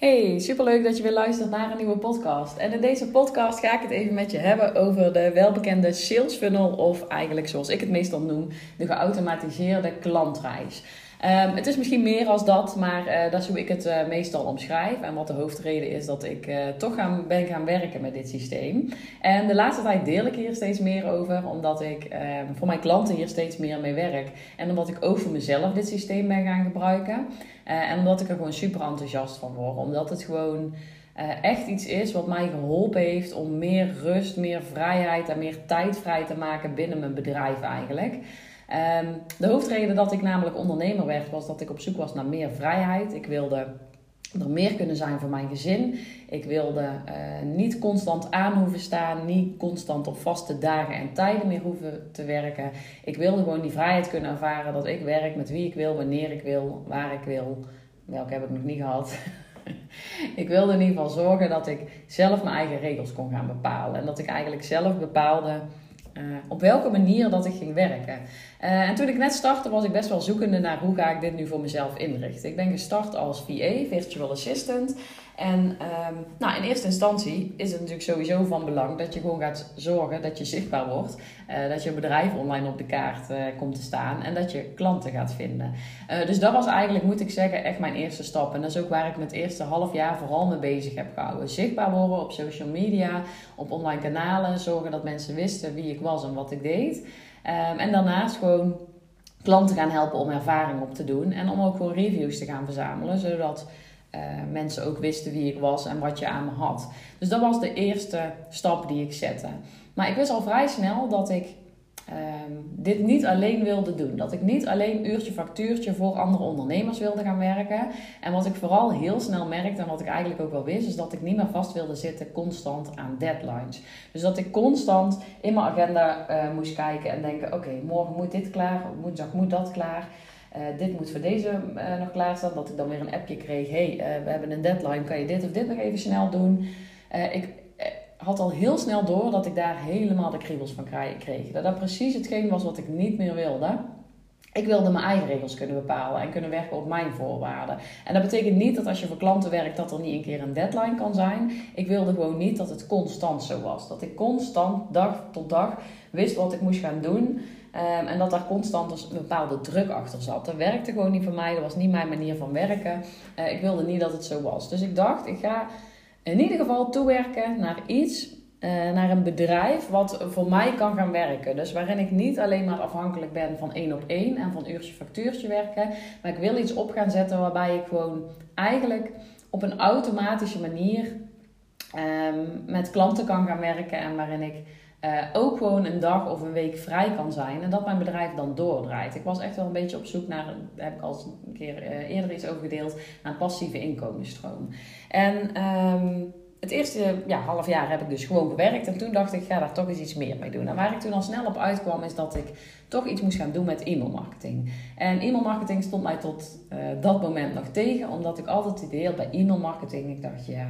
Hey, superleuk dat je weer luistert naar een nieuwe podcast. En in deze podcast ga ik het even met je hebben over de welbekende sales funnel, of eigenlijk zoals ik het meestal noem, de geautomatiseerde klantreis. Um, het is misschien meer als dat, maar uh, dat is hoe ik het uh, meestal omschrijf. En wat de hoofdreden is dat ik uh, toch ben gaan werken met dit systeem. En de laatste tijd deel ik hier steeds meer over, omdat ik ehm, voor mijn klanten hier steeds meer mee werk. En omdat ik ook voor mezelf dit systeem ben gaan gebruiken. En omdat ik er gewoon super enthousiast van word. Omdat het gewoon echt iets is wat mij geholpen heeft om meer rust, meer vrijheid en meer tijd vrij te maken binnen mijn bedrijf eigenlijk. Um, de hoofdreden dat ik namelijk ondernemer werd, was dat ik op zoek was naar meer vrijheid. Ik wilde er meer kunnen zijn voor mijn gezin. Ik wilde uh, niet constant aan hoeven staan, niet constant op vaste dagen en tijden meer hoeven te werken. Ik wilde gewoon die vrijheid kunnen ervaren dat ik werk met wie ik wil, wanneer ik wil, waar ik wil. Welke heb ik nog niet gehad. ik wilde in ieder geval zorgen dat ik zelf mijn eigen regels kon gaan bepalen. En dat ik eigenlijk zelf bepaalde uh, op welke manier dat ik ging werken. Uh, en toen ik net startte, was ik best wel zoekende naar hoe ga ik dit nu voor mezelf inrichten. Ik ben gestart als VA, Virtual Assistant. En um, nou, in eerste instantie is het natuurlijk sowieso van belang dat je gewoon gaat zorgen dat je zichtbaar wordt. Uh, dat je bedrijf online op de kaart uh, komt te staan en dat je klanten gaat vinden. Dus dat was eigenlijk, moet ik zeggen, echt mijn eerste stap. En dat is ook waar ik me het eerste half jaar vooral mee bezig heb gehouden. Zichtbaar worden op social media, op online kanalen. Zorgen dat mensen wisten wie ik was en wat ik deed. Um, en daarnaast gewoon klanten gaan helpen om ervaring op te doen. En om ook gewoon reviews te gaan verzamelen, zodat uh, mensen ook wisten wie ik was en wat je aan me had. Dus dat was de eerste stap die ik zette. Maar ik wist al vrij snel dat ik um, dit niet alleen wilde doen. Dat ik niet alleen uurtje factuurtje voor andere ondernemers wilde gaan werken. En wat ik vooral heel snel merkte en wat ik eigenlijk ook wel wist, is dat ik niet meer vast wilde zitten constant aan deadlines. Dus dat ik constant in mijn agenda uh, moest kijken en denken: oké, morgen moet dit klaar, woensdag moet dat klaar. Uh, dit moet voor deze uh, nog klaarstaan. Dat ik dan weer een appje kreeg. hey, we hebben een deadline. Kan je dit of dit nog even snel doen? ik had al heel snel door dat ik daar helemaal de kriebels van kreeg. Dat dat precies hetgeen was wat ik niet meer wilde. Ik wilde mijn eigen regels kunnen bepalen en kunnen werken op mijn voorwaarden. En dat betekent niet dat als je voor klanten werkt dat er niet een keer een deadline kan zijn. Ik wilde gewoon niet dat het constant zo was. Dat ik constant dag tot dag wist wat ik moest gaan doen. Um, en dat daar constant een bepaalde druk achter zat. Dat werkte gewoon niet voor mij. Dat was niet mijn manier van werken. Uh, ik wilde niet dat het zo was. Dus ik dacht, ik ga in ieder geval toewerken naar iets, uh, naar een bedrijf wat voor mij kan gaan werken. Dus waarin ik niet alleen maar afhankelijk ben van één op één en van uurtje factuurtje werken. Maar ik wil iets op gaan zetten waarbij ik gewoon eigenlijk op een automatische manier um, met klanten kan gaan werken en waarin ik uh, ook gewoon een dag of een week vrij kan zijn en dat mijn bedrijf dan doordraait. Ik was echt wel een beetje op zoek naar, daar heb ik al een keer uh, eerder iets over gedeeld, naar passieve inkomensstroom. En um, het eerste ja, half jaar heb ik dus gewoon gewerkt en toen dacht ik, ga daar toch eens iets meer mee doen. En waar ik toen al snel op uitkwam is dat ik toch iets moest gaan doen met e-mailmarketing. En e-mailmarketing stond mij tot uh, dat moment nog tegen, omdat ik altijd het idee had bij e-mailmarketing, ik dacht ja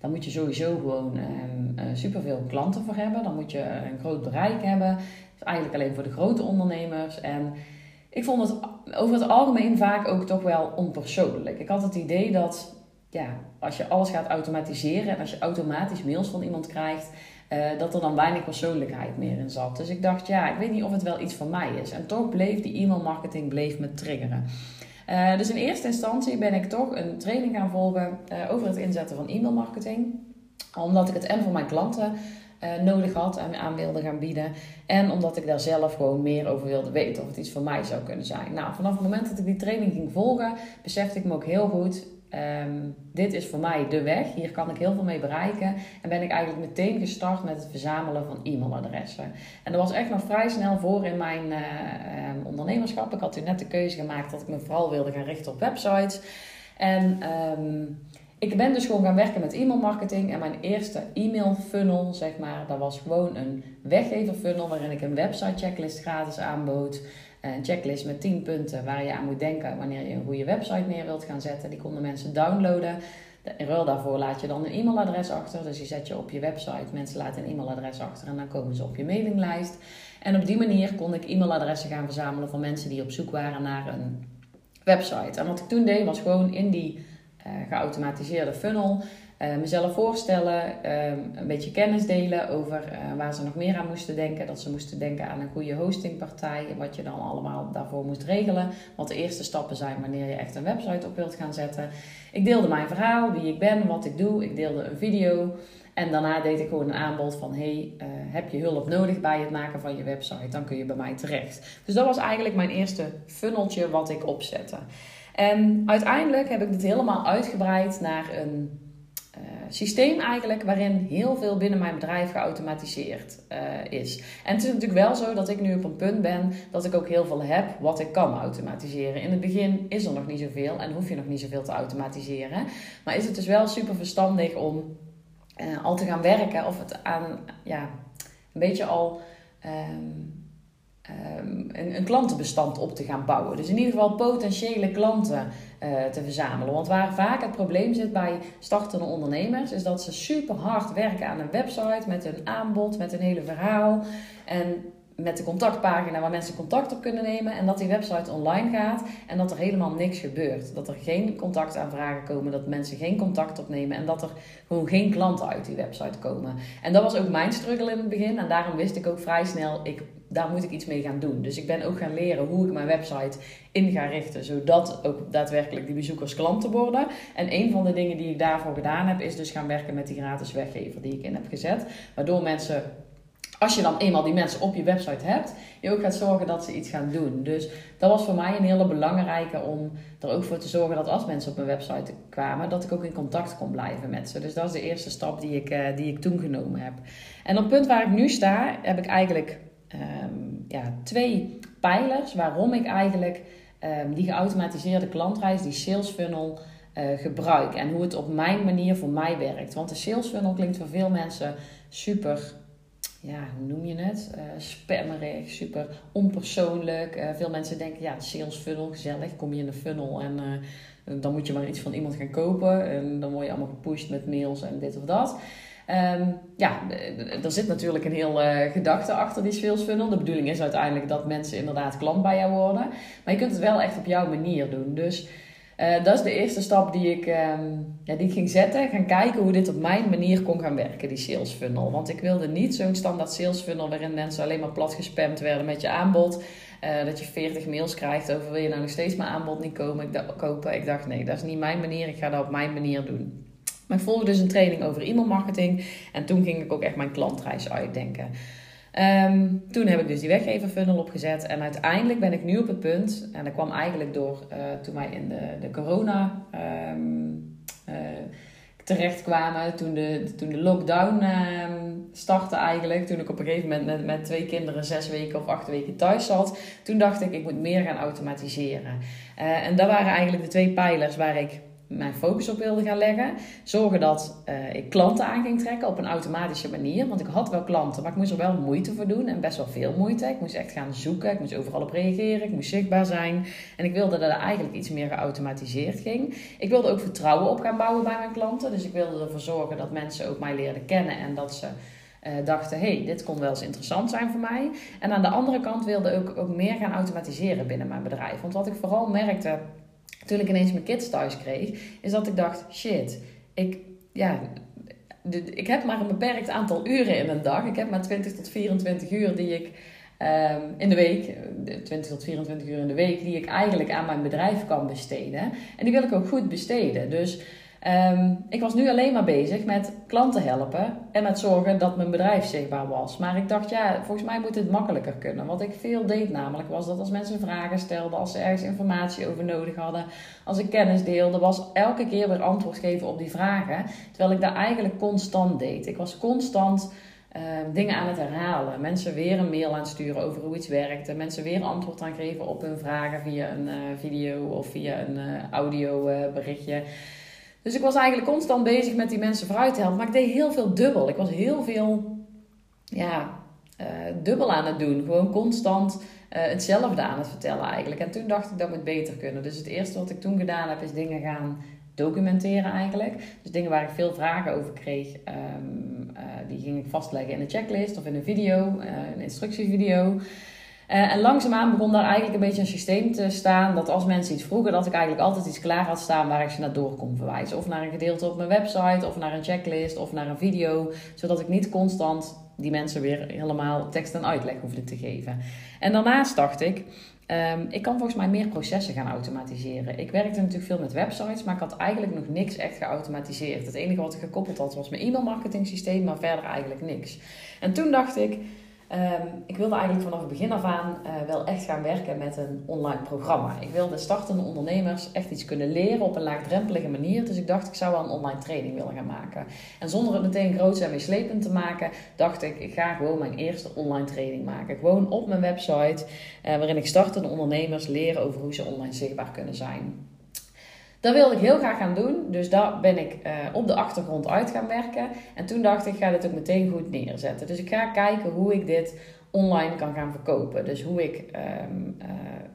dan moet je sowieso gewoon um, superveel klanten voor hebben. Dan moet je een groot bereik hebben. Is eigenlijk alleen voor de grote ondernemers. En ik vond het over het algemeen vaak ook toch wel onpersoonlijk. Ik had het idee dat ja, als je alles gaat automatiseren en als je automatisch mails van iemand krijgt, uh, dat er dan weinig persoonlijkheid meer in zat. Dus ik dacht, ja, ik weet niet of het wel iets voor mij is. En toch bleef die e-mailmarketing bleef me triggeren. Uh, dus in eerste instantie ben ik toch een training gaan volgen uh, over het inzetten van e-mailmarketing. Omdat ik het en voor mijn klanten uh, nodig had en aan wilde gaan bieden. En omdat ik daar zelf gewoon meer over wilde weten of het iets voor mij zou kunnen zijn. Nou, vanaf het moment dat ik die training ging volgen, besefte ik me ook heel goed Um, dit is voor mij de weg. Hier kan ik heel veel mee bereiken. En ben ik eigenlijk meteen gestart met het verzamelen van e-mailadressen. En dat was echt nog vrij snel voor in mijn uh, um, ondernemerschap. Ik had toen net de keuze gemaakt dat ik me vooral wilde gaan richten op websites. En um, ik ben dus gewoon gaan werken met e-mailmarketing. En mijn eerste e-mail funnel, zeg maar, dat was gewoon een weggever funnel waarin ik een website checklist gratis aanbood. Een checklist met 10 punten waar je aan moet denken wanneer je een goede website neer wilt gaan zetten. Die konden mensen downloaden. In ruil daarvoor laat je dan een e-mailadres achter. Dus die zet je op je website. Mensen laten een e-mailadres achter en dan komen ze op je mailinglijst. En op die manier kon ik e-mailadressen gaan verzamelen van mensen die op zoek waren naar een website. En wat ik toen deed was gewoon in die geautomatiseerde funnel. Uh, mezelf voorstellen, ehm, een beetje kennis delen over waar ze nog meer aan moesten denken. Dat ze moesten denken aan een goede hostingpartij, wat je dan allemaal daarvoor moest regelen. Wat de eerste stappen zijn wanneer je echt een website op wilt gaan zetten. Ik deelde mijn verhaal, wie ik ben, wat ik doe. Ik deelde een video. En daarna deed ik gewoon een aanbod van: hey, uh, heb je hulp nodig bij het maken van je website? Dan kun je bij mij terecht. Dus dat was eigenlijk mijn eerste funneltje wat ik opzette. En uiteindelijk heb ik dit helemaal uitgebreid naar een systeem eigenlijk waarin heel veel binnen mijn bedrijf geautomatiseerd uh, is. En het is natuurlijk wel zo dat ik nu op een punt ben dat ik ook heel veel heb wat ik kan automatiseren. In het begin is er nog niet zoveel en hoef je nog niet zoveel te automatiseren. Maar is het dus wel super verstandig om uh, al te gaan werken of het aan ja, een beetje al um, um, een, een, klantenbestand op te gaan bouwen. Dus in ieder geval potentiële klanten uh, te verzamelen. Want waar vaak het probleem zit bij startende ondernemers, is dat ze super hard werken aan een website met een aanbod, met een hele verhaal. En met de contactpagina waar mensen contact op kunnen nemen. En dat die website online gaat en dat er helemaal niks gebeurt. Dat er geen contactaanvragen komen, dat mensen geen contact opnemen en dat er gewoon geen klanten uit die website komen. En dat was ook mijn struggle in het begin. En daarom wist ik ook vrij snel, ik, daar moet ik iets mee gaan doen. Dus ik ben ook gaan leren hoe ik mijn website in ga richten, zodat ook daadwerkelijk die bezoekers klanten worden. En een van de dingen die ik daarvoor gedaan heb, is dus gaan werken met die gratis weggever die ik in heb gezet. Waardoor mensen als je dan eenmaal die mensen op je website hebt, je ook gaat zorgen dat ze iets gaan doen. Dus dat was voor mij een hele belangrijke om er ook voor te zorgen dat als mensen op mijn website kwamen, dat ik ook in contact kon blijven met ze. Dus dat is de eerste stap die ik, uh, die ik toen genomen heb. En op het punt waar ik nu sta, heb ik eigenlijk um, ja, twee pijlers waarom ik eigenlijk um, die geautomatiseerde klantreis, die sales funnel, uh, gebruik. En hoe het op mijn manier voor mij werkt. Want de sales funnel klinkt voor veel mensen super ja, hoe noem je het? Uh, spammerig, super onpersoonlijk. Uh, veel mensen denken, ja, sales funnel, gezellig. Kom je in een funnel en dan moet je maar iets van iemand gaan kopen. En dan word je allemaal gepusht met mails en dit of dat. Um, ja, er zit natuurlijk een heel gedachte achter die sales funnel. De bedoeling is uiteindelijk dat mensen inderdaad klant bij jou worden. Maar je kunt het wel echt op jouw manier doen. Dus uh, dat is de eerste stap die ik, um, ja, die ging zetten. Gaan kijken hoe dit op mijn manier kon gaan werken, die sales funnel. Want ik wilde niet zo'n standaard sales funnel waarin mensen alleen maar plat gespamd werden met je aanbod. Uh, dat je 40 mails krijgt over wil je nou nog steeds mijn aanbod niet komen, ik kopen. Ik dacht nee, dat is niet mijn manier. Ik ga dat op mijn manier doen. Maar ik volgde dus een training over e-mailmarketing. En toen ging ik ook echt mijn klantreis uitdenken. Um, toen heb ik dus die weggeverfunnel opgezet. En uiteindelijk ben ik nu op het punt, en dat kwam eigenlijk door uh, toen wij in de, de corona um, uh, terecht kwamen, toen de, toen de lockdown um, startte eigenlijk. Toen ik op een gegeven moment met, met twee kinderen zes weken of acht weken thuis zat. Toen dacht ik, ik moet meer gaan automatiseren. Uh, en dat waren eigenlijk de twee pijlers waar ik mijn focus op wilde gaan leggen. Zorgen dat uh, ik klanten aan ging trekken op een automatische manier. Want ik had wel klanten, maar ik moest er wel moeite voor doen. En best wel veel moeite. Ik moest echt gaan zoeken. Ik moest overal op reageren. Ik moest zichtbaar zijn. En ik wilde dat er eigenlijk iets meer geautomatiseerd ging. Ik wilde ook vertrouwen op gaan bouwen bij mijn klanten. Dus ik wilde ervoor zorgen dat mensen ook mij leerden kennen. En dat ze uh, dachten, hey, dit kon wel eens interessant zijn voor mij. En aan de andere kant wilde ik ook meer gaan automatiseren binnen mijn bedrijf. Want wat ik vooral merkte toen ik ineens mijn kids thuis kreeg, is dat ik dacht: shit, ik, ja, ik heb maar een beperkt aantal uren in een dag. Ik heb maar 20 tot 24 uur die ik um, in de week, 20 tot 24 uur in de week, die ik eigenlijk aan mijn bedrijf kan besteden. En die wil ik ook goed besteden. Dus Um, ik was nu alleen maar bezig met klanten helpen en met zorgen dat mijn bedrijf zichtbaar was. Maar ik dacht, ja, volgens mij moet het makkelijker kunnen. Wat ik veel deed namelijk was dat als mensen vragen stelden, als ze ergens informatie over nodig hadden, als ik kennis deelde, was elke keer weer antwoord geven op die vragen. Terwijl ik dat eigenlijk constant deed. Ik was constant uh, dingen aan het herhalen. Mensen weer een mail aan het sturen over hoe iets werkte. Mensen weer antwoord aan geven op hun vragen via een uh, video of via een uh, audio berichtje. Dus ik was eigenlijk constant bezig met die mensen vooruit te helpen. Maar ik deed heel veel dubbel. Ik was heel veel ja, uh, dubbel aan het doen. Gewoon constant uh, hetzelfde aan het vertellen eigenlijk. En toen dacht ik dat moet beter kunnen. Dus het eerste wat ik toen gedaan heb is dingen gaan documenteren eigenlijk. Dus dingen waar ik veel vragen over kreeg, um, uh, die ging ik vastleggen in een checklist of in een video, een instructievideo. Uh, en langzaamaan begon daar eigenlijk een beetje een systeem te staan. Dat als mensen iets vroegen, dat ik eigenlijk altijd iets klaar had staan waar ik ze naar door kon verwijzen. Of naar een gedeelte op mijn website, of naar een checklist, of naar een video. Zodat ik niet constant die mensen weer helemaal tekst en uitleg hoefde te geven. En daarnaast dacht ik, um, ik kan volgens mij meer processen gaan automatiseren. Ik werkte natuurlijk veel met websites, maar ik had eigenlijk nog niks echt geautomatiseerd. Het enige wat ik gekoppeld had was mijn e-mailmarketing systeem, maar verder eigenlijk niks. En toen dacht ik, Ehm, ik wilde eigenlijk vanaf het begin af aan uh, wel echt gaan werken met een online programma. Ik wilde startende ondernemers echt iets kunnen leren op een laagdrempelige manier. Dus ik dacht, ik zou wel een online training willen gaan maken. En zonder het meteen groot en meeslepend te maken, dacht ik, ik ga gewoon mijn eerste online training maken. Gewoon op mijn website, uh, waarin ik startende ondernemers leren over hoe ze online zichtbaar kunnen zijn. Dat wilde ik heel graag gaan doen. Dus daar ben ik uh, op de achtergrond uit gaan werken. En toen dacht ik, ik ga dit ook meteen goed neerzetten. Dus ik ga kijken hoe ik dit online kan gaan verkopen. Dus hoe ik um, uh,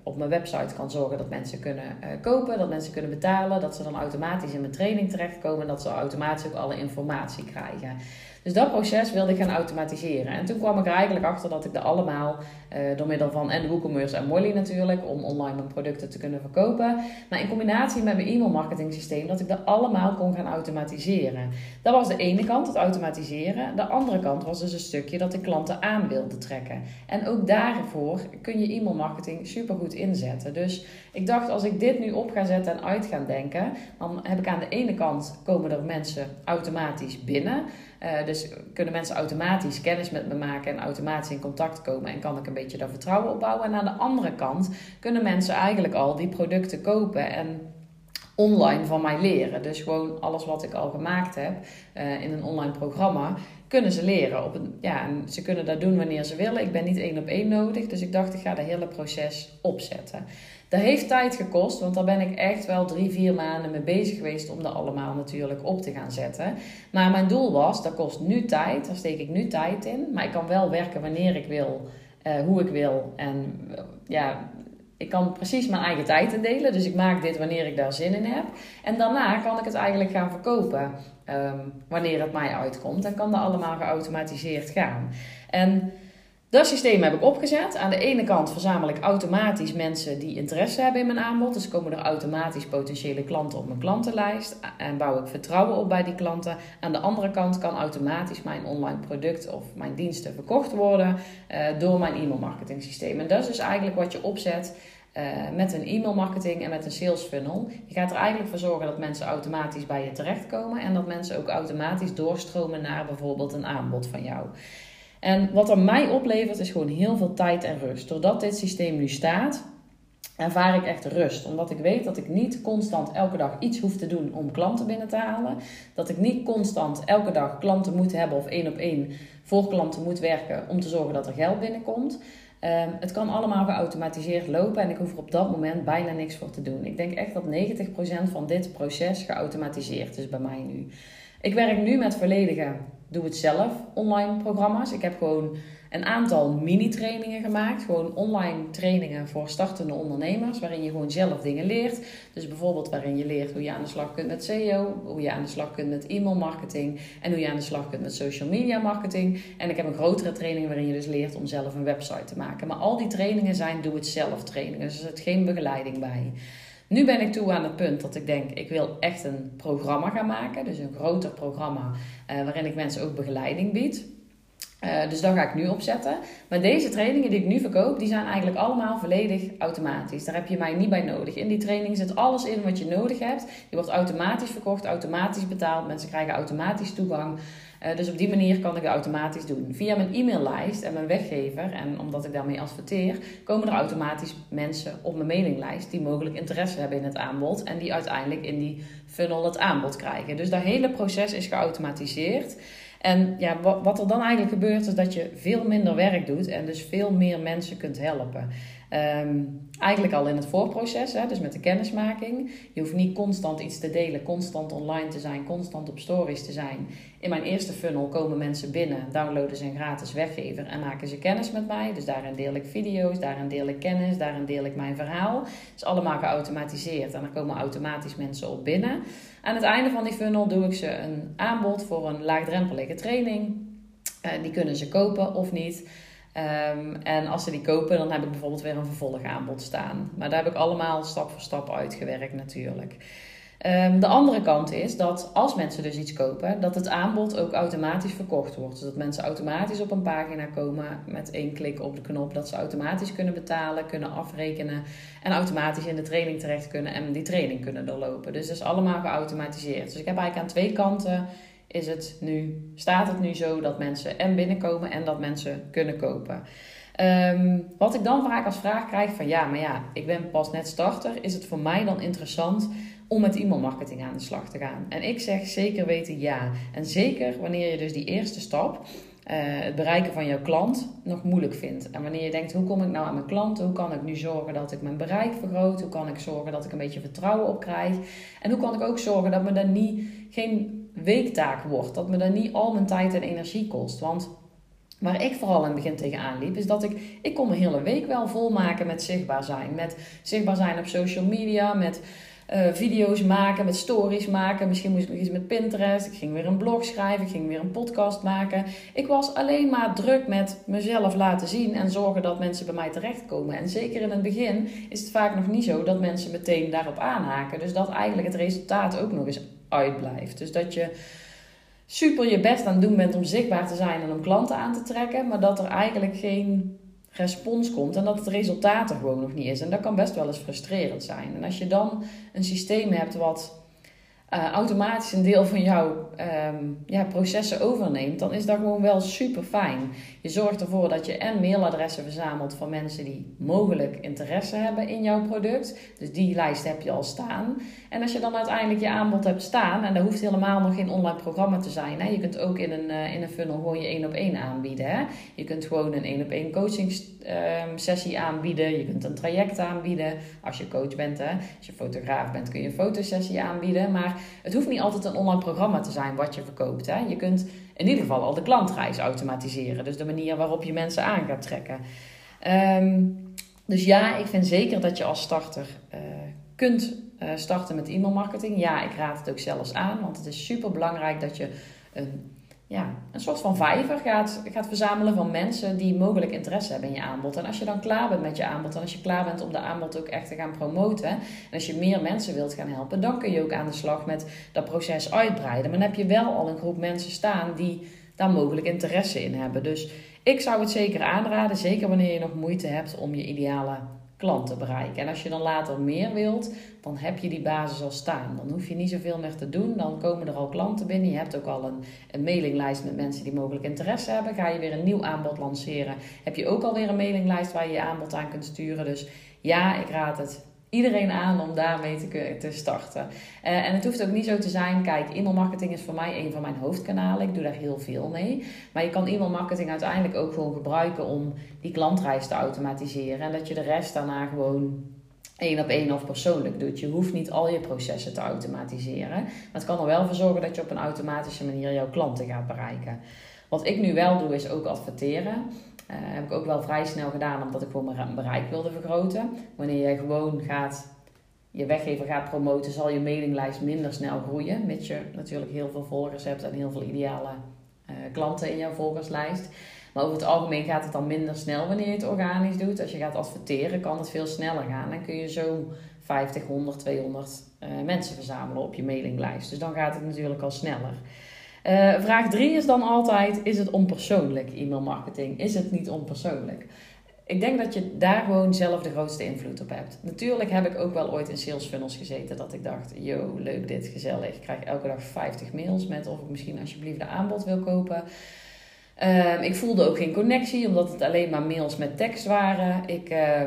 op mijn website kan zorgen dat mensen kunnen uh, kopen, dat mensen kunnen betalen, dat ze dan automatisch in mijn training terechtkomen en dat ze automatisch ook alle informatie krijgen. Dus dat proces wilde ik gaan automatiseren. En toen kwam ik er eigenlijk achter dat ik er allemaal, uh, door middel van en WooCommerce en Molly natuurlijk, om online mijn producten te kunnen verkopen. Maar in combinatie met mijn e-mailmarketing systeem, dat ik dat allemaal kon gaan automatiseren. Dat was de ene kant, het automatiseren. De andere kant was dus een stukje dat ik klanten aan wilde trekken. En ook daarvoor kun je e-mailmarketing super goed inzetten. Dus ik dacht, als ik dit nu op ga zetten en uit ga denken, dan heb ik aan de ene kant komen er mensen automatisch binnen. Uh, dus kunnen mensen automatisch kennis met me maken en automatisch in contact komen en kan ik een beetje dat vertrouwen opbouwen. En aan de andere kant kunnen mensen eigenlijk al die producten kopen en online van mij leren. Dus gewoon alles wat ik al gemaakt heb uh, in een online programma, kunnen ze leren. Op een, ja, en ze kunnen dat doen wanneer ze willen. Ik ben niet één op één nodig, dus ik dacht ik ga het hele proces opzetten. Dat heeft tijd gekost, want daar ben ik echt wel drie, vier maanden mee bezig geweest om dat allemaal natuurlijk op te gaan zetten. Maar mijn doel was, dat kost nu tijd, daar steek ik nu tijd in. Maar ik kan wel werken wanneer ik wil, uh, hoe ik wil. En ja, ik kan precies mijn eigen tijd indelen. Dus ik maak dit wanneer ik daar zin in heb. En daarna kan ik het eigenlijk gaan verkopen um, wanneer het mij uitkomt. En kan dat allemaal geautomatiseerd gaan. En dat systeem heb ik opgezet. Aan de ene kant verzamel ik automatisch mensen die interesse hebben in mijn aanbod. Dus komen er automatisch potentiële klanten op mijn klantenlijst. En bouw ik vertrouwen op bij die klanten. Aan de andere kant kan automatisch mijn online product of mijn diensten verkocht worden uh, door mijn e-mailmarketing systeem. En dat is dus eigenlijk wat je opzet. Uh, met een e-mailmarketing en met een sales funnel. Je gaat er eigenlijk voor zorgen dat mensen automatisch bij je terechtkomen en dat mensen ook automatisch doorstromen naar bijvoorbeeld een aanbod van jou. En wat er mij oplevert is gewoon heel veel tijd en rust. Doordat dit systeem nu staat, ervaar ik echt rust. Omdat ik weet dat ik niet constant elke dag iets hoef te doen om klanten binnen te halen. Dat ik niet constant elke dag klanten moet hebben of één op één voor klanten moet werken om te zorgen dat er geld binnenkomt. Um, het kan allemaal geautomatiseerd lopen en ik hoef er op dat moment bijna niks voor te doen. Ik denk echt dat 90% van dit proces geautomatiseerd is bij mij nu. Ik werk nu met volledige doe het zelf online programma's. Ik heb gewoon een aantal mini-trainingen gemaakt. Gewoon online trainingen voor startende ondernemers. Waarin je gewoon zelf dingen leert. Dus bijvoorbeeld waarin je leert hoe je aan de slag kunt met SEO. Hoe je aan de slag kunt met e-mail marketing. En hoe je aan de slag kunt met social media marketing. En ik heb een grotere training waarin je dus leert om zelf een website te maken. Maar al die trainingen zijn doe het zelf trainingen. Dus er zit geen begeleiding bij. Nu ben ik toe aan het punt dat ik denk, ik wil echt een programma gaan maken. Dus een groter programma uh, waarin ik mensen ook begeleiding bied. Uh, dus daar ga ik nu op zetten. Maar deze trainingen die ik nu verkoop, die zijn eigenlijk allemaal volledig automatisch. Daar heb je mij niet bij nodig. In die training zit alles in wat je nodig hebt. Die wordt automatisch verkocht, automatisch betaald. Mensen krijgen automatisch toegang. Uh, dus op die manier kan ik het automatisch doen. Via mijn e-maillijst en mijn weggever, en omdat ik daarmee adverteer, komen er automatisch mensen op mijn mailinglijst die mogelijk interesse hebben in het aanbod en die uiteindelijk in die funnel het aanbod krijgen. Dus dat hele proces is geautomatiseerd. En ja, wat, er dan eigenlijk gebeurt, is dat je veel minder werk doet en dus veel meer mensen kunt helpen. Um, eigenlijk al in het voorproces, hè, dus met de kennismaking. Je hoeft niet constant iets te delen, constant online te zijn, constant op stories te zijn. In mijn eerste funnel komen mensen binnen, downloaden ze een gratis weggever en maken ze kennis met mij. Dus daarin deel ik video's, daarin deel ik kennis, daarin deel ik mijn verhaal. Het is allemaal geautomatiseerd en er komen automatisch mensen op binnen. Aan het einde van die funnel doe ik ze een aanbod voor een laagdrempelige training. Uh, die kunnen ze kopen of niet. Ehm, en als ze die kopen, dan heb ik bijvoorbeeld weer een vervolgaanbod staan. Maar daar heb ik allemaal stap voor stap uitgewerkt natuurlijk. Ehm, de andere kant is dat als mensen dus iets kopen, dat het aanbod ook automatisch verkocht wordt. Dus dat mensen automatisch op een pagina komen met één klik op de knop. Dat ze automatisch kunnen betalen, kunnen afrekenen en automatisch in de training terecht kunnen en die training kunnen doorlopen. Dus dat is allemaal geautomatiseerd. Dus ik heb eigenlijk aan twee kanten is het nu, staat het nu zo dat mensen en binnenkomen en dat mensen kunnen kopen. Ehm, wat ik dan vaak als vraag krijg van ja, maar ja, ik ben pas net starter. Is het voor mij dan interessant om met e-mailmarketing aan de slag te gaan? En ik zeg zeker weten ja. En zeker wanneer je dus die eerste stap, uh, het bereiken van jouw klant, nog moeilijk vindt. En wanneer je denkt, hoe kom ik nou aan mijn klanten? Hoe kan ik nu zorgen dat ik mijn bereik vergroot? Hoe kan ik zorgen dat ik een beetje vertrouwen op krijg? En hoe kan ik ook zorgen dat me dan niet geen weektaak wordt. Dat me dan niet al mijn tijd en energie kost. Want waar ik vooral in het begin tegenaan liep, is dat ik, ik kon mijn hele week wel volmaken met zichtbaar zijn. Met zichtbaar zijn op social media, met uh, video's maken, met stories maken. Misschien moest ik nog iets met Pinterest. Ik ging weer een blog schrijven, ik ging weer een podcast maken. Ik was alleen maar druk met mezelf laten zien en zorgen dat mensen bij mij terechtkomen. En zeker in het begin is het vaak nog niet zo dat mensen meteen daarop aanhaken. Dus dat eigenlijk het resultaat ook nog eens uitblijft. Dus dat je super je best aan het doen bent om zichtbaar te zijn en om klanten aan te trekken, maar dat er eigenlijk geen respons komt en dat het resultaat er gewoon nog niet is. En dat kan best wel eens frustrerend zijn. En als je dan een systeem hebt wat uh, automatisch een deel van jouw um, ja, processen overneemt, dan is dat gewoon wel super fijn. Je zorgt ervoor dat je en mailadressen verzamelt van mensen die mogelijk interesse hebben in jouw product. Dus die lijst heb je al staan. En als je dan uiteindelijk je aanbod hebt staan, en dat hoeft helemaal nog geen online programma te zijn. Hè? Je kunt ook in een, uh, in een funnel gewoon je één op één aanbieden. Hè? Je kunt gewoon een één op één coaching um, sessie aanbieden. Je kunt een traject aanbieden. Als je coach bent, hè? als je fotograaf bent, kun je een fotosessie aanbieden. Maar het hoeft niet altijd een online programma te zijn wat je verkoopt. Hè? Je kunt in ieder geval al de klantreis automatiseren. Dus de manier waarop je mensen aan gaat trekken. Um, dus ja, ik vind zeker dat je als starter uh, kunt uh, starten met e-mailmarketing. Ja, ik raad het ook zelfs aan, want het is super belangrijk dat je een ja, een soort van vijver gaat, gaat verzamelen van mensen die mogelijk interesse hebben in je aanbod. En als je dan klaar bent met je aanbod en als je klaar bent om de aanbod ook echt te gaan promoten en als je meer mensen wilt gaan helpen, dan kun je ook aan de slag met dat proces uitbreiden. Maar dan heb je wel al een groep mensen staan die daar mogelijk interesse in hebben. Dus ik zou het zeker aanraden, zeker wanneer je nog moeite hebt om je ideale klanten bereiken. En als je dan later meer wilt, dan heb je die basis al staan. Dan hoef je niet zoveel meer te doen. Dan komen er al klanten binnen. Je hebt ook al een, een mailinglijst met mensen die mogelijk interesse hebben. Ga je weer een nieuw aanbod lanceren, heb je ook alweer een mailinglijst waar je je aanbod aan kunt sturen. Dus ja, ik raad het iedereen aan om daarmee te, te starten. Uh, en het hoeft ook niet zo te zijn. Kijk, e-mailmarketing is voor mij een van mijn hoofdkanalen. Ik doe daar heel veel mee. Maar je kan e-mailmarketing uiteindelijk ook gewoon gebruiken om die klantreis te automatiseren. En dat je de rest daarna gewoon één op één of persoonlijk doet. Je hoeft niet al je processen te automatiseren. Maar het kan er wel voor zorgen dat je op een automatische manier jouw klanten gaat bereiken. Wat ik nu wel doe, is ook adverteren. Uh, heb ik ook wel vrij snel gedaan, omdat ik gewoon mijn bereik wilde vergroten. Wanneer je gewoon gaat, je weggever gaat promoten, zal je mailinglijst minder snel groeien. Mits je natuurlijk heel veel volgers hebt en heel veel ideale uh, klanten in jouw volgerslijst. Maar over het algemeen gaat het dan minder snel wanneer je het organisch doet. Als je gaat adverteren, kan het veel sneller gaan. Dan kun je zo 50, 100, 200 uh, mensen verzamelen op je mailinglijst. Dus dan gaat het natuurlijk al sneller. Uh, vraag 3 is dan altijd: is het onpersoonlijk e-mailmarketing? Is het niet onpersoonlijk? Ik denk dat je daar gewoon zelf de grootste invloed op hebt. Natuurlijk heb ik ook wel ooit in sales funnels gezeten dat ik dacht: yo, leuk dit, gezellig. Ik krijg elke dag 50 mails met of ik misschien alsjeblieft een aanbod wil kopen. Uh, ik voelde ook geen connectie, omdat het alleen maar mails met tekst waren. Ik. Uh,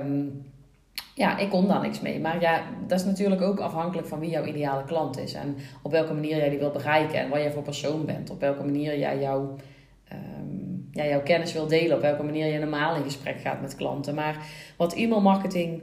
ja, ik kon daar niks mee. Maar ja, dat is natuurlijk ook afhankelijk van wie jouw ideale klant is. En op welke manier jij die wil bereiken. En wat jij voor persoon bent. Op welke manier jij jouw, um, ja, jouw kennis wil delen. Op welke manier je normaal in gesprek gaat met klanten. Maar wat e-mail marketing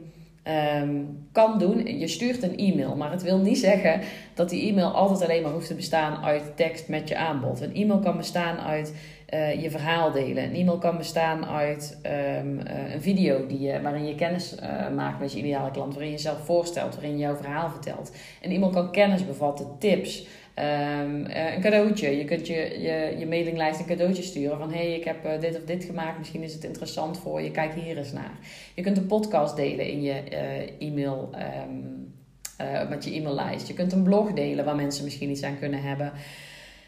um, kan doen, je stuurt een e-mail. Maar het wil niet zeggen dat die e-mail altijd alleen maar hoeft te bestaan uit tekst met je aanbod. Een e-mail kan bestaan uit uh, je verhaal delen. Een e-mail kan bestaan uit um, uh, een video die je, waarin je kennis uh, maakt met je ideale klant, waarin je jezelf voorstelt, waarin je jouw verhaal vertelt. Een e-mail kan kennis bevatten, tips, Ehm, een cadeautje. Je kunt je, je, je mailinglijst een cadeautje sturen van hey, ik heb dit of dit gemaakt, misschien is het interessant voor je, kijk hier eens naar. Je kunt een podcast delen in je e-mail. Um, met je e-maillijst. Je kunt een blog delen waar mensen misschien iets aan kunnen hebben.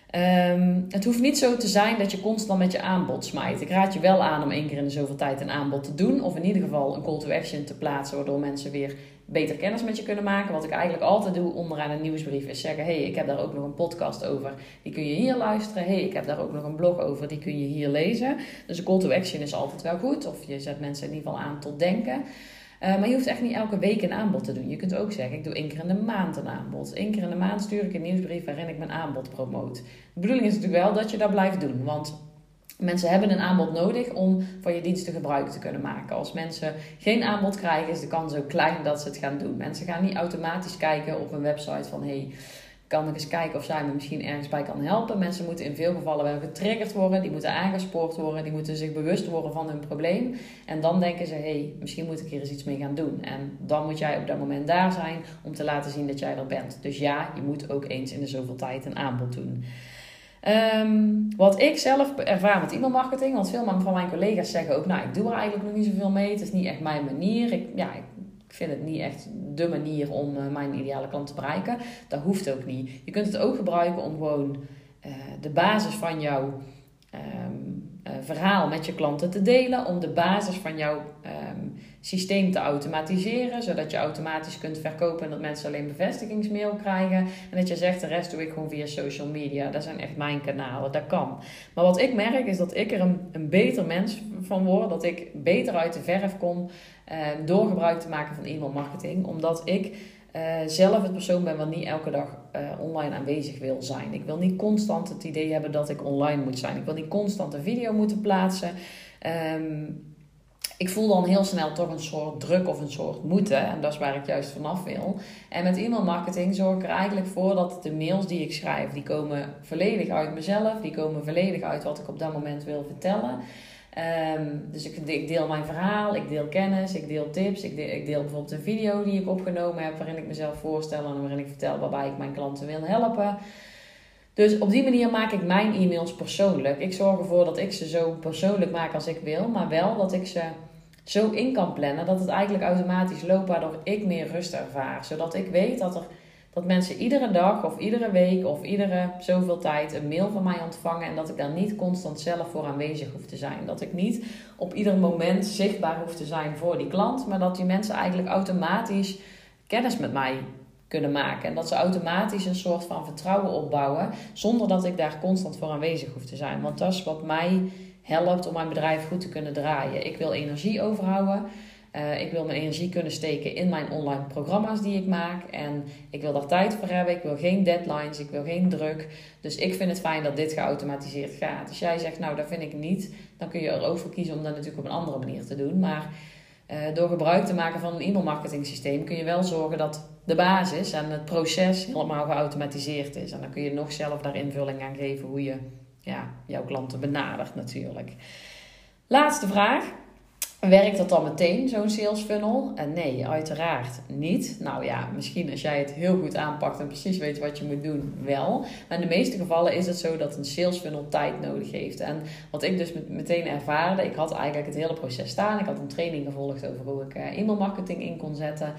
Ehm, het hoeft niet zo te zijn dat je constant met je aanbod smijt. Ik raad je wel aan om één keer in de zoveel tijd een aanbod te doen. Of in ieder geval een call to action te plaatsen, waardoor mensen weer beter kennis met je kunnen maken. Wat ik eigenlijk altijd doe onderaan een nieuwsbrief is zeggen: hey, ik heb daar ook nog een podcast over. Die kun je hier luisteren. hey, ik heb daar ook nog een blog over. Die kun je hier lezen. Dus een call to action is altijd wel goed. Of je zet mensen in ieder geval aan tot denken. Eh, maar je hoeft echt niet elke week een aanbod te doen. Je kunt ook zeggen, ik doe één keer in de maand een aanbod. Eén keer in de maand stuur ik een nieuwsbrief waarin ik mijn aanbod promoot. De bedoeling is natuurlijk wel dat je dat blijft doen. Want mensen hebben een aanbod nodig om van je diensten gebruik te kunnen maken. Als mensen geen aanbod krijgen, is de kans ook klein dat ze het gaan doen. Mensen gaan niet automatisch kijken op een website van... Hey, kan ik eens kijken of zij me misschien ergens bij kan helpen. Mensen moeten in veel gevallen wel getriggerd worden, die moeten aangespoord worden, die moeten zich bewust worden van hun probleem. En dan denken ze, hé, hey, misschien moet ik hier eens iets mee gaan doen. En dan moet jij op dat moment daar zijn om te laten zien dat jij er bent. Dus ja, je moet ook eens in de zoveel tijd een aanbod doen. Ehm, wat ik zelf ervaar met e-mailmarketing, want veel van mijn collega's zeggen ook, nou, ik doe er eigenlijk nog niet zoveel mee. Het is niet echt mijn manier. Ik, ja, ik vind het niet echt de manier om eh, mijn ideale klant te bereiken. Dat hoeft ook niet. Je kunt het ook gebruiken om gewoon uh, de basis van jouw um, uh, verhaal met je klanten te delen. Om de basis van jouw um, systeem te automatiseren. Zodat je automatisch kunt verkopen en dat mensen alleen bevestigingsmail krijgen. En dat je zegt, de rest doe ik gewoon via social media. Dat zijn echt mijn kanalen. Dat kan. Maar wat ik merk is dat ik er een, beter mens van word. Dat ik beter uit de verf kom uh, door gebruik te maken van e-mail marketing. Omdat ik uh, zelf het persoon ben wat niet elke dag uh, online aanwezig wil zijn. Ik wil niet constant het idee hebben dat ik online moet zijn. Ik wil niet constant een video moeten plaatsen. Um, ik voel dan heel snel toch een soort druk of een soort moeten. En dat is waar ik juist vanaf wil. En met e-mail marketing zorg ik er eigenlijk voor dat de mails die ik schrijf, die komen volledig uit mezelf. Die komen volledig uit wat ik op dat moment wil vertellen. Um, dus ik, ik, deel mijn verhaal, ik deel kennis, ik deel tips. Ik deel, ik deel bijvoorbeeld een video die ik opgenomen heb waarin ik mezelf voorstel en waarin ik vertel waarbij ik mijn klanten wil helpen. Dus op die manier maak ik mijn e-mails persoonlijk. Ik zorg ervoor dat ik ze zo persoonlijk maak als ik wil, maar wel dat ik ze zo in kan plannen dat het eigenlijk automatisch loopt, waardoor ik meer rust ervaar. Zodat ik weet dat er dat mensen iedere dag of iedere week of iedere zoveel tijd een mail van mij ontvangen en dat ik daar niet constant zelf voor aanwezig hoef te zijn. Dat ik niet op ieder moment zichtbaar hoef te zijn voor die klant, maar dat die mensen eigenlijk automatisch kennis met mij kunnen maken. En dat ze automatisch een soort van vertrouwen opbouwen zonder dat ik daar constant voor aanwezig hoef te zijn. Want dat is wat mij helpt om mijn bedrijf goed te kunnen draaien. Ik wil energie overhouden. Uh, ik wil mijn energie kunnen steken in mijn online programma's die ik maak. En ik wil daar tijd voor hebben. Ik wil geen deadlines. Ik wil geen druk. Dus ik vind het fijn dat dit geautomatiseerd gaat. Als jij zegt, nou dat vind ik niet, dan kun je er ook voor kiezen om dat natuurlijk op een andere manier te doen. Maar uh, door gebruik te maken van een e-mailmarketing systeem kun je wel zorgen dat de basis en het proces helemaal geautomatiseerd is. En dan kun je nog zelf daar invulling aan geven hoe je ja, jouw klanten benadert natuurlijk. Laatste vraag. Werkt dat dan meteen, zo'n sales funnel? En nee, uiteraard niet. Nou ja, misschien als jij het heel goed aanpakt en precies weet wat je moet doen, wel. Maar in de meeste gevallen is het zo dat een sales funnel tijd nodig heeft. En wat ik dus meteen ervaarde, ik had eigenlijk het hele proces staan. Ik had een training gevolgd over hoe ik eh, e-mail marketing in kon zetten.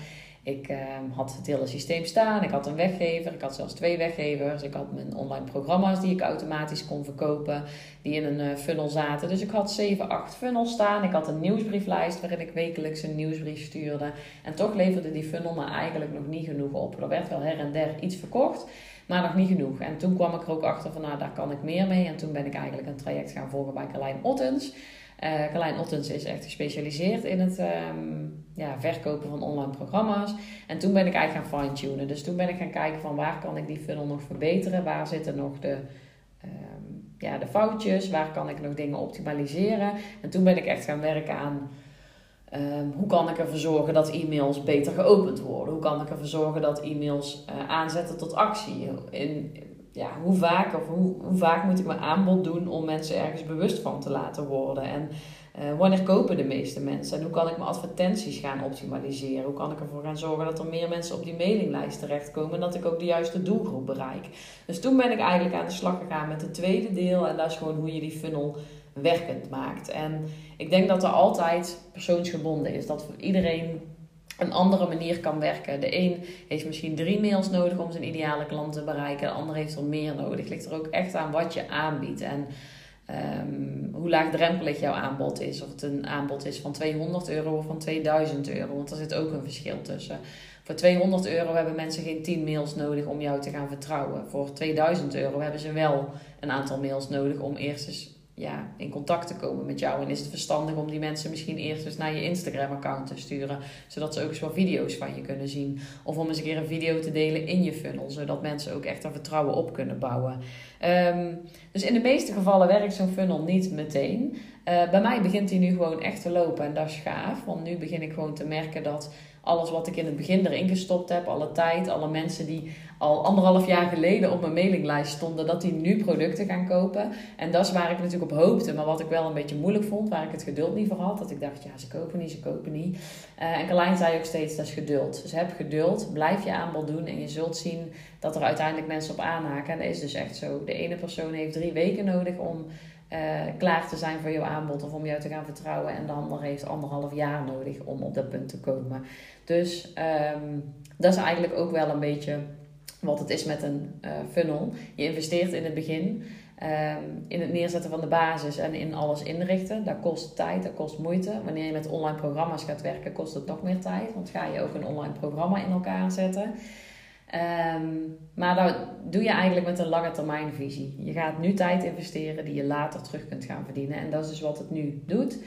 Ik uh, had het hele systeem staan. Ik had een weggever. Ik had zelfs twee weggevers. Ik had mijn online programma's die ik automatisch kon verkopen. Die in een uh, funnel zaten. Dus ik had 7, 8 funnels staan. Ik had een nieuwsbrieflijst waarin ik wekelijks een nieuwsbrief stuurde. En toch leverde die funnel me eigenlijk nog niet genoeg op. Er werd wel her en der iets verkocht. Maar nog niet genoeg. En toen kwam ik er ook achter van nou daar kan ik meer mee. En toen ben ik eigenlijk een traject gaan volgen bij Carlijn Ottens. Uh, Carlijn Ottens is echt gespecialiseerd in het um, ja, verkopen van online programma's. En toen ben ik eigenlijk gaan fine-tunen. Dus toen ben ik gaan kijken van waar kan ik die funnel nog verbeteren? Waar zitten nog de, um, ja, de foutjes? Waar kan ik nog dingen optimaliseren? En toen ben ik echt gaan werken aan... Um, hoe kan ik ervoor zorgen dat e-mails beter geopend worden? Hoe kan ik ervoor zorgen dat e-mails uh, aanzetten tot actie? In, ja, hoe vaak of hoe, hoe vaak moet ik mijn aanbod doen om mensen ergens bewust van te laten worden? En Uh, wanneer kopen de meeste mensen? En hoe kan ik mijn advertenties gaan optimaliseren? Hoe kan ik ervoor gaan zorgen dat er meer mensen op die mailinglijst terechtkomen en dat ik ook de juiste doelgroep bereik? Dus toen ben ik eigenlijk aan de slag gegaan met het tweede deel en dat is gewoon hoe je die funnel werkend maakt. En ik denk dat er altijd persoonsgebonden is. Dat voor iedereen een andere manier kan werken. De een heeft misschien drie mails nodig om zijn ideale klant te bereiken. De ander heeft er meer nodig. Het ligt er ook echt aan wat je aanbiedt. En um, hoe laagdrempelig jouw aanbod is. Of het een aanbod is van 200 euro of van 2000 euro. Want er zit ook een verschil tussen. Voor 200 euro hebben mensen geen 10 mails nodig om jou te gaan vertrouwen. Voor 2000 euro hebben ze wel een aantal mails nodig om eerst eens ja, in contact te komen met jou. En is het verstandig om die mensen misschien eerst eens naar je Instagram-account te sturen, zodat ze ook eens wat video's van je kunnen zien. Of om eens een keer een video te delen in je funnel, zodat mensen ook echt er vertrouwen op kunnen bouwen. Ehm, dus in de meeste gevallen werkt zo'n funnel niet meteen. Uh, bij mij begint hij nu gewoon echt te lopen en dat is gaaf, want nu begin ik gewoon te merken dat alles wat ik in het begin erin gestopt heb, alle tijd, alle mensen die al anderhalf jaar geleden op mijn mailinglijst stonden, dat die nu producten gaan kopen. En dat is waar ik natuurlijk op hoopte, maar wat ik wel een beetje moeilijk vond, waar ik het geduld niet voor had. Dat ik dacht, ja, ze kopen niet, ze kopen niet. Uh, en Carlijn zei ook steeds, dat is geduld. Dus heb geduld, blijf je aanbod doen en je zult zien dat er uiteindelijk mensen op aanhaken. En dat is dus echt zo. De ene persoon heeft drie weken nodig om uh, klaar te zijn voor jouw aanbod of om jou te gaan vertrouwen. En de ander heeft anderhalf jaar nodig om op dat punt te komen. Dus um, dat is eigenlijk ook wel een beetje wat het is met een uh, funnel. Je investeert in het begin. Um, in het neerzetten van de basis en in alles inrichten. Dat kost tijd, dat kost moeite. Wanneer je met online programma's gaat werken, kost het nog meer tijd. Want ga je ook een online programma in elkaar zetten. Um, maar dat doe je eigenlijk met een lange termijn visie. Je gaat nu tijd investeren die je later terug kunt gaan verdienen. En dat is dus wat het nu doet.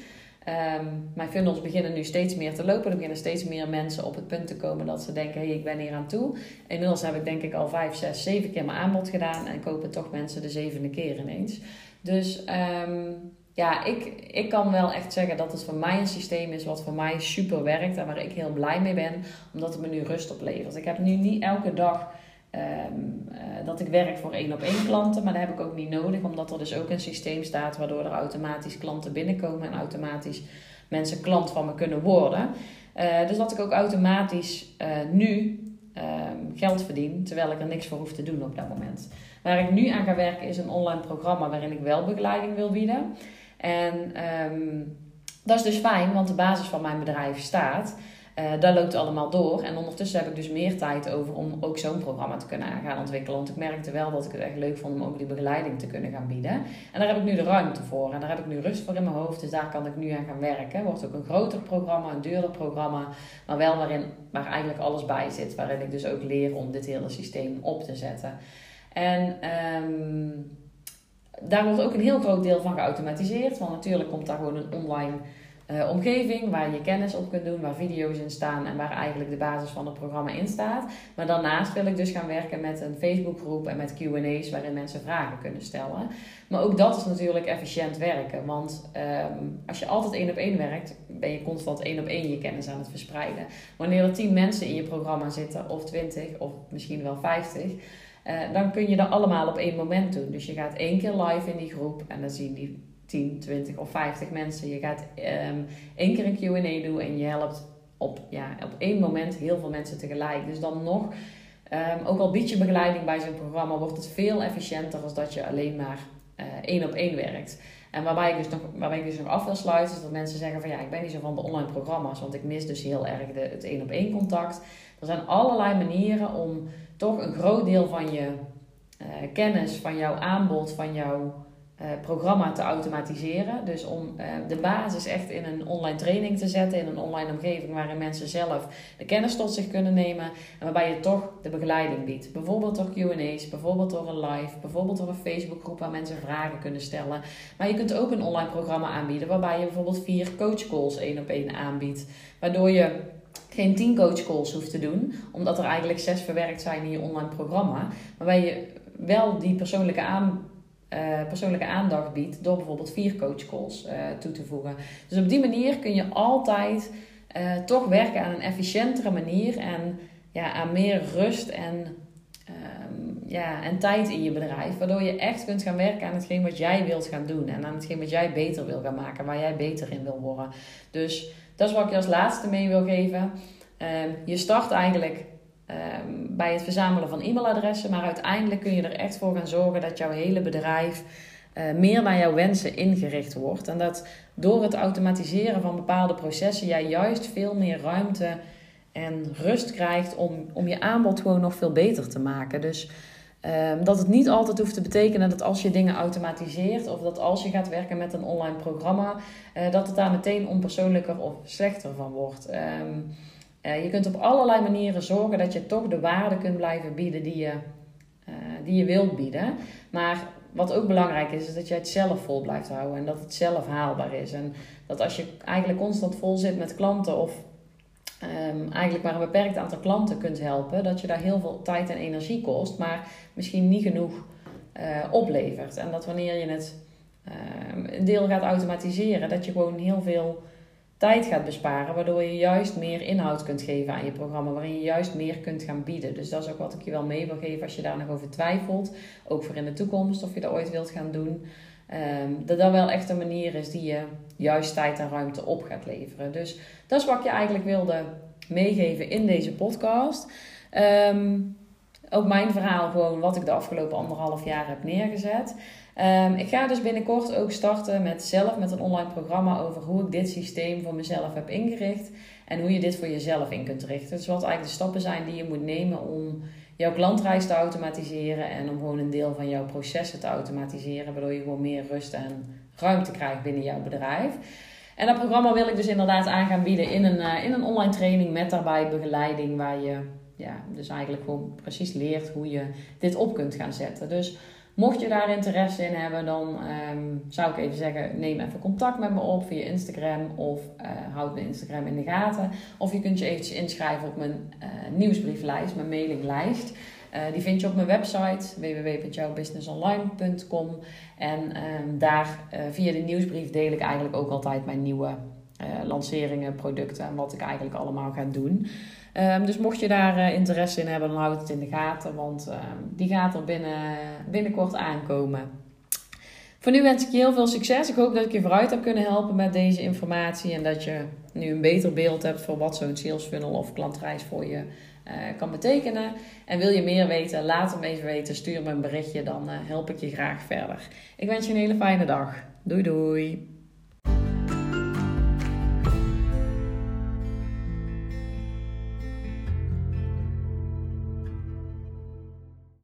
Um, mijn funnels beginnen nu steeds meer te lopen. Er beginnen steeds meer mensen op het punt te komen dat ze denken: hé, hey, ik ben hier aan toe. Inmiddels heb ik denk ik al vijf, zes, zeven keer mijn aanbod gedaan en kopen toch mensen de zevende keer ineens. Dus um, ja, ik, ik kan wel echt zeggen dat het voor mij een systeem is wat voor mij super werkt en waar ik heel blij mee ben, omdat het me nu rust oplevert. Ik heb nu niet elke dag um, uh, dat ik werk voor één op één klanten, maar dat heb ik ook niet nodig, omdat er dus ook een systeem staat waardoor er automatisch klanten binnenkomen en automatisch mensen klant van me kunnen worden. Uh, dus dat ik ook automatisch uh, nu um, geld verdien, terwijl ik er niks voor hoef te doen op dat moment. Waar ik nu aan ga werken is een online programma waarin ik wel begeleiding wil bieden. En um, dat is dus fijn, want de basis van mijn bedrijf staat. Uh, dat loopt allemaal door. En ondertussen heb ik dus meer tijd over om ook zo'n programma te kunnen gaan ontwikkelen. Want ik merkte wel dat ik het echt leuk vond om ook die begeleiding te kunnen gaan bieden. En daar heb ik nu de ruimte voor. En daar heb ik nu rust voor in mijn hoofd. Dus daar kan ik nu aan gaan werken. Wordt ook een groter programma, een duurder programma. Maar wel waarin, waar eigenlijk alles bij zit. Waarin ik dus ook leer om dit hele systeem op te zetten. En um, daar wordt ook een heel groot deel van geautomatiseerd. Want natuurlijk komt daar gewoon een online uh, omgeving waar je kennis op kunt doen, waar video's in staan en waar eigenlijk de basis van het programma in staat. Maar daarnaast wil ik dus gaan werken met een Facebookgroep en met QA's waarin mensen vragen kunnen stellen. Maar ook dat is natuurlijk efficiënt werken. Want um, als je altijd één op één werkt, ben je constant één op één je kennis aan het verspreiden. Wanneer er tien mensen in je programma zitten, of twintig, of misschien wel vijftig uh, dan kun je dat allemaal op één moment doen. Dus je gaat één keer live in die groep en dan zien die 10, 20 of 50 mensen. Je gaat um, één keer een QA doen en je helpt op, ja, op één moment heel veel mensen tegelijk. Dus dan nog, um, ook al bied je begeleiding bij zo'n programma, wordt het veel efficiënter als dat je alleen maar uh, één op één werkt. En waarbij ik, dus nog, waarbij ik dus nog af wil sluiten, is dat mensen zeggen van ja, ik ben niet zo van de online programma's, want ik mis dus heel erg de, het één op één contact. Er zijn allerlei manieren om toch een groot deel van je uh, kennis, van jouw aanbod, van jouw uh, programma te automatiseren. Dus om uh, de basis echt in een online training te zetten, in een online omgeving waarin mensen zelf de kennis tot zich kunnen nemen en waarbij je toch de begeleiding biedt. Bijvoorbeeld door QA's, bijvoorbeeld door een live, bijvoorbeeld door een Facebookgroep waar mensen vragen kunnen stellen. Maar je kunt ook een online programma aanbieden waarbij je bijvoorbeeld vier coachcalls één op één aanbiedt, waardoor je geen tien coachcalls hoeft te doen, omdat er eigenlijk zes verwerkt zijn in je online programma. Waarbij je wel die persoonlijke, aan, uh, persoonlijke aandacht biedt door bijvoorbeeld vier coachcalls uh, toe te voegen. Dus op die manier kun je altijd uh, toch werken aan een efficiëntere manier en ja, aan meer rust en ja, en tijd in je bedrijf. Waardoor je echt kunt gaan werken aan hetgeen wat jij wilt gaan doen. En aan hetgeen wat jij beter wil gaan maken. Waar jij beter in wil worden. Dus dat is wat ik je als laatste mee wil geven. Ehm, je start eigenlijk ehm, bij het verzamelen van e-mailadressen. Maar uiteindelijk kun je er echt voor gaan zorgen dat jouw hele bedrijf uh, meer naar jouw wensen ingericht wordt. En dat door het automatiseren van bepaalde processen jij juist veel meer ruimte en rust krijgt om, om je aanbod gewoon nog veel beter te maken. Dus um, dat het niet altijd hoeft te betekenen dat als je dingen automatiseert of dat als je gaat werken met een online programma, uh, dat het daar meteen onpersoonlijker of slechter van wordt. Um, uh, je kunt op allerlei manieren zorgen dat je toch de waarde kunt blijven bieden die je, uh, die je wilt bieden. Maar wat ook belangrijk is, is dat jij het zelf vol blijft houden en dat het zelf haalbaar is. En dat als je eigenlijk constant vol zit met klanten of um, eigenlijk maar een beperkt aantal klanten kunt helpen, dat je daar heel veel tijd en energie kost, maar misschien niet genoeg uh, oplevert. En dat wanneer je het uh, een deel gaat automatiseren, dat je gewoon heel veel tijd gaat besparen, waardoor je juist meer inhoud kunt geven aan je programma, waarin je juist meer kunt gaan bieden. Dus dat is ook wat ik je wel mee wil geven als je daar nog over twijfelt, ook voor in de toekomst of je dat ooit wilt gaan doen. Um, dat dat wel echt een manier is die je juist tijd en ruimte op gaat leveren. Dus dat is wat ik je eigenlijk wilde meegeven in deze podcast. Um, ook mijn verhaal, gewoon wat ik de afgelopen anderhalf jaar heb neergezet. Um, ik ga dus binnenkort ook starten met zelf met een online programma over hoe ik dit systeem voor mezelf heb ingericht. En hoe je dit voor jezelf in kunt richten. Dus wat eigenlijk de stappen zijn die je moet nemen om jouw klantreis te automatiseren. En om gewoon een deel van jouw processen te automatiseren. Waardoor je gewoon meer rust en ruimte krijgt binnen jouw bedrijf. En dat programma wil ik dus inderdaad aan gaan bieden in een, uh, in een online training met daarbij begeleiding. Waar je ja, dus eigenlijk gewoon precies leert hoe je dit op kunt gaan zetten. Dus Mocht je daar interesse in hebben, dan um, zou ik even zeggen: neem even contact met me op via Instagram of uh, houd mijn Instagram in de gaten. Of je kunt je eventjes inschrijven op mijn uh, nieuwsbrieflijst, mijn mailinglijst. Uh, die vind je op mijn website www.jouwbusinessonline.com. En um, daar via de nieuwsbrief deel ik eigenlijk ook altijd mijn nieuwe lanceringen, producten en wat ik eigenlijk allemaal ga doen. Um, dus mocht je daar interesse in hebben, dan houd het in de gaten, want uh, die gaat er binnen, binnenkort aankomen. Voor nu wens ik je heel veel succes. Ik hoop dat ik je vooruit heb kunnen helpen met deze informatie en dat je nu een beter beeld hebt voor wat zo'n sales funnel of klantreis voor je kan betekenen. En wil je meer weten, laat hem even weten. Stuur me een berichtje, dan help ik je graag verder. Ik wens je een hele fijne dag. Doei doei.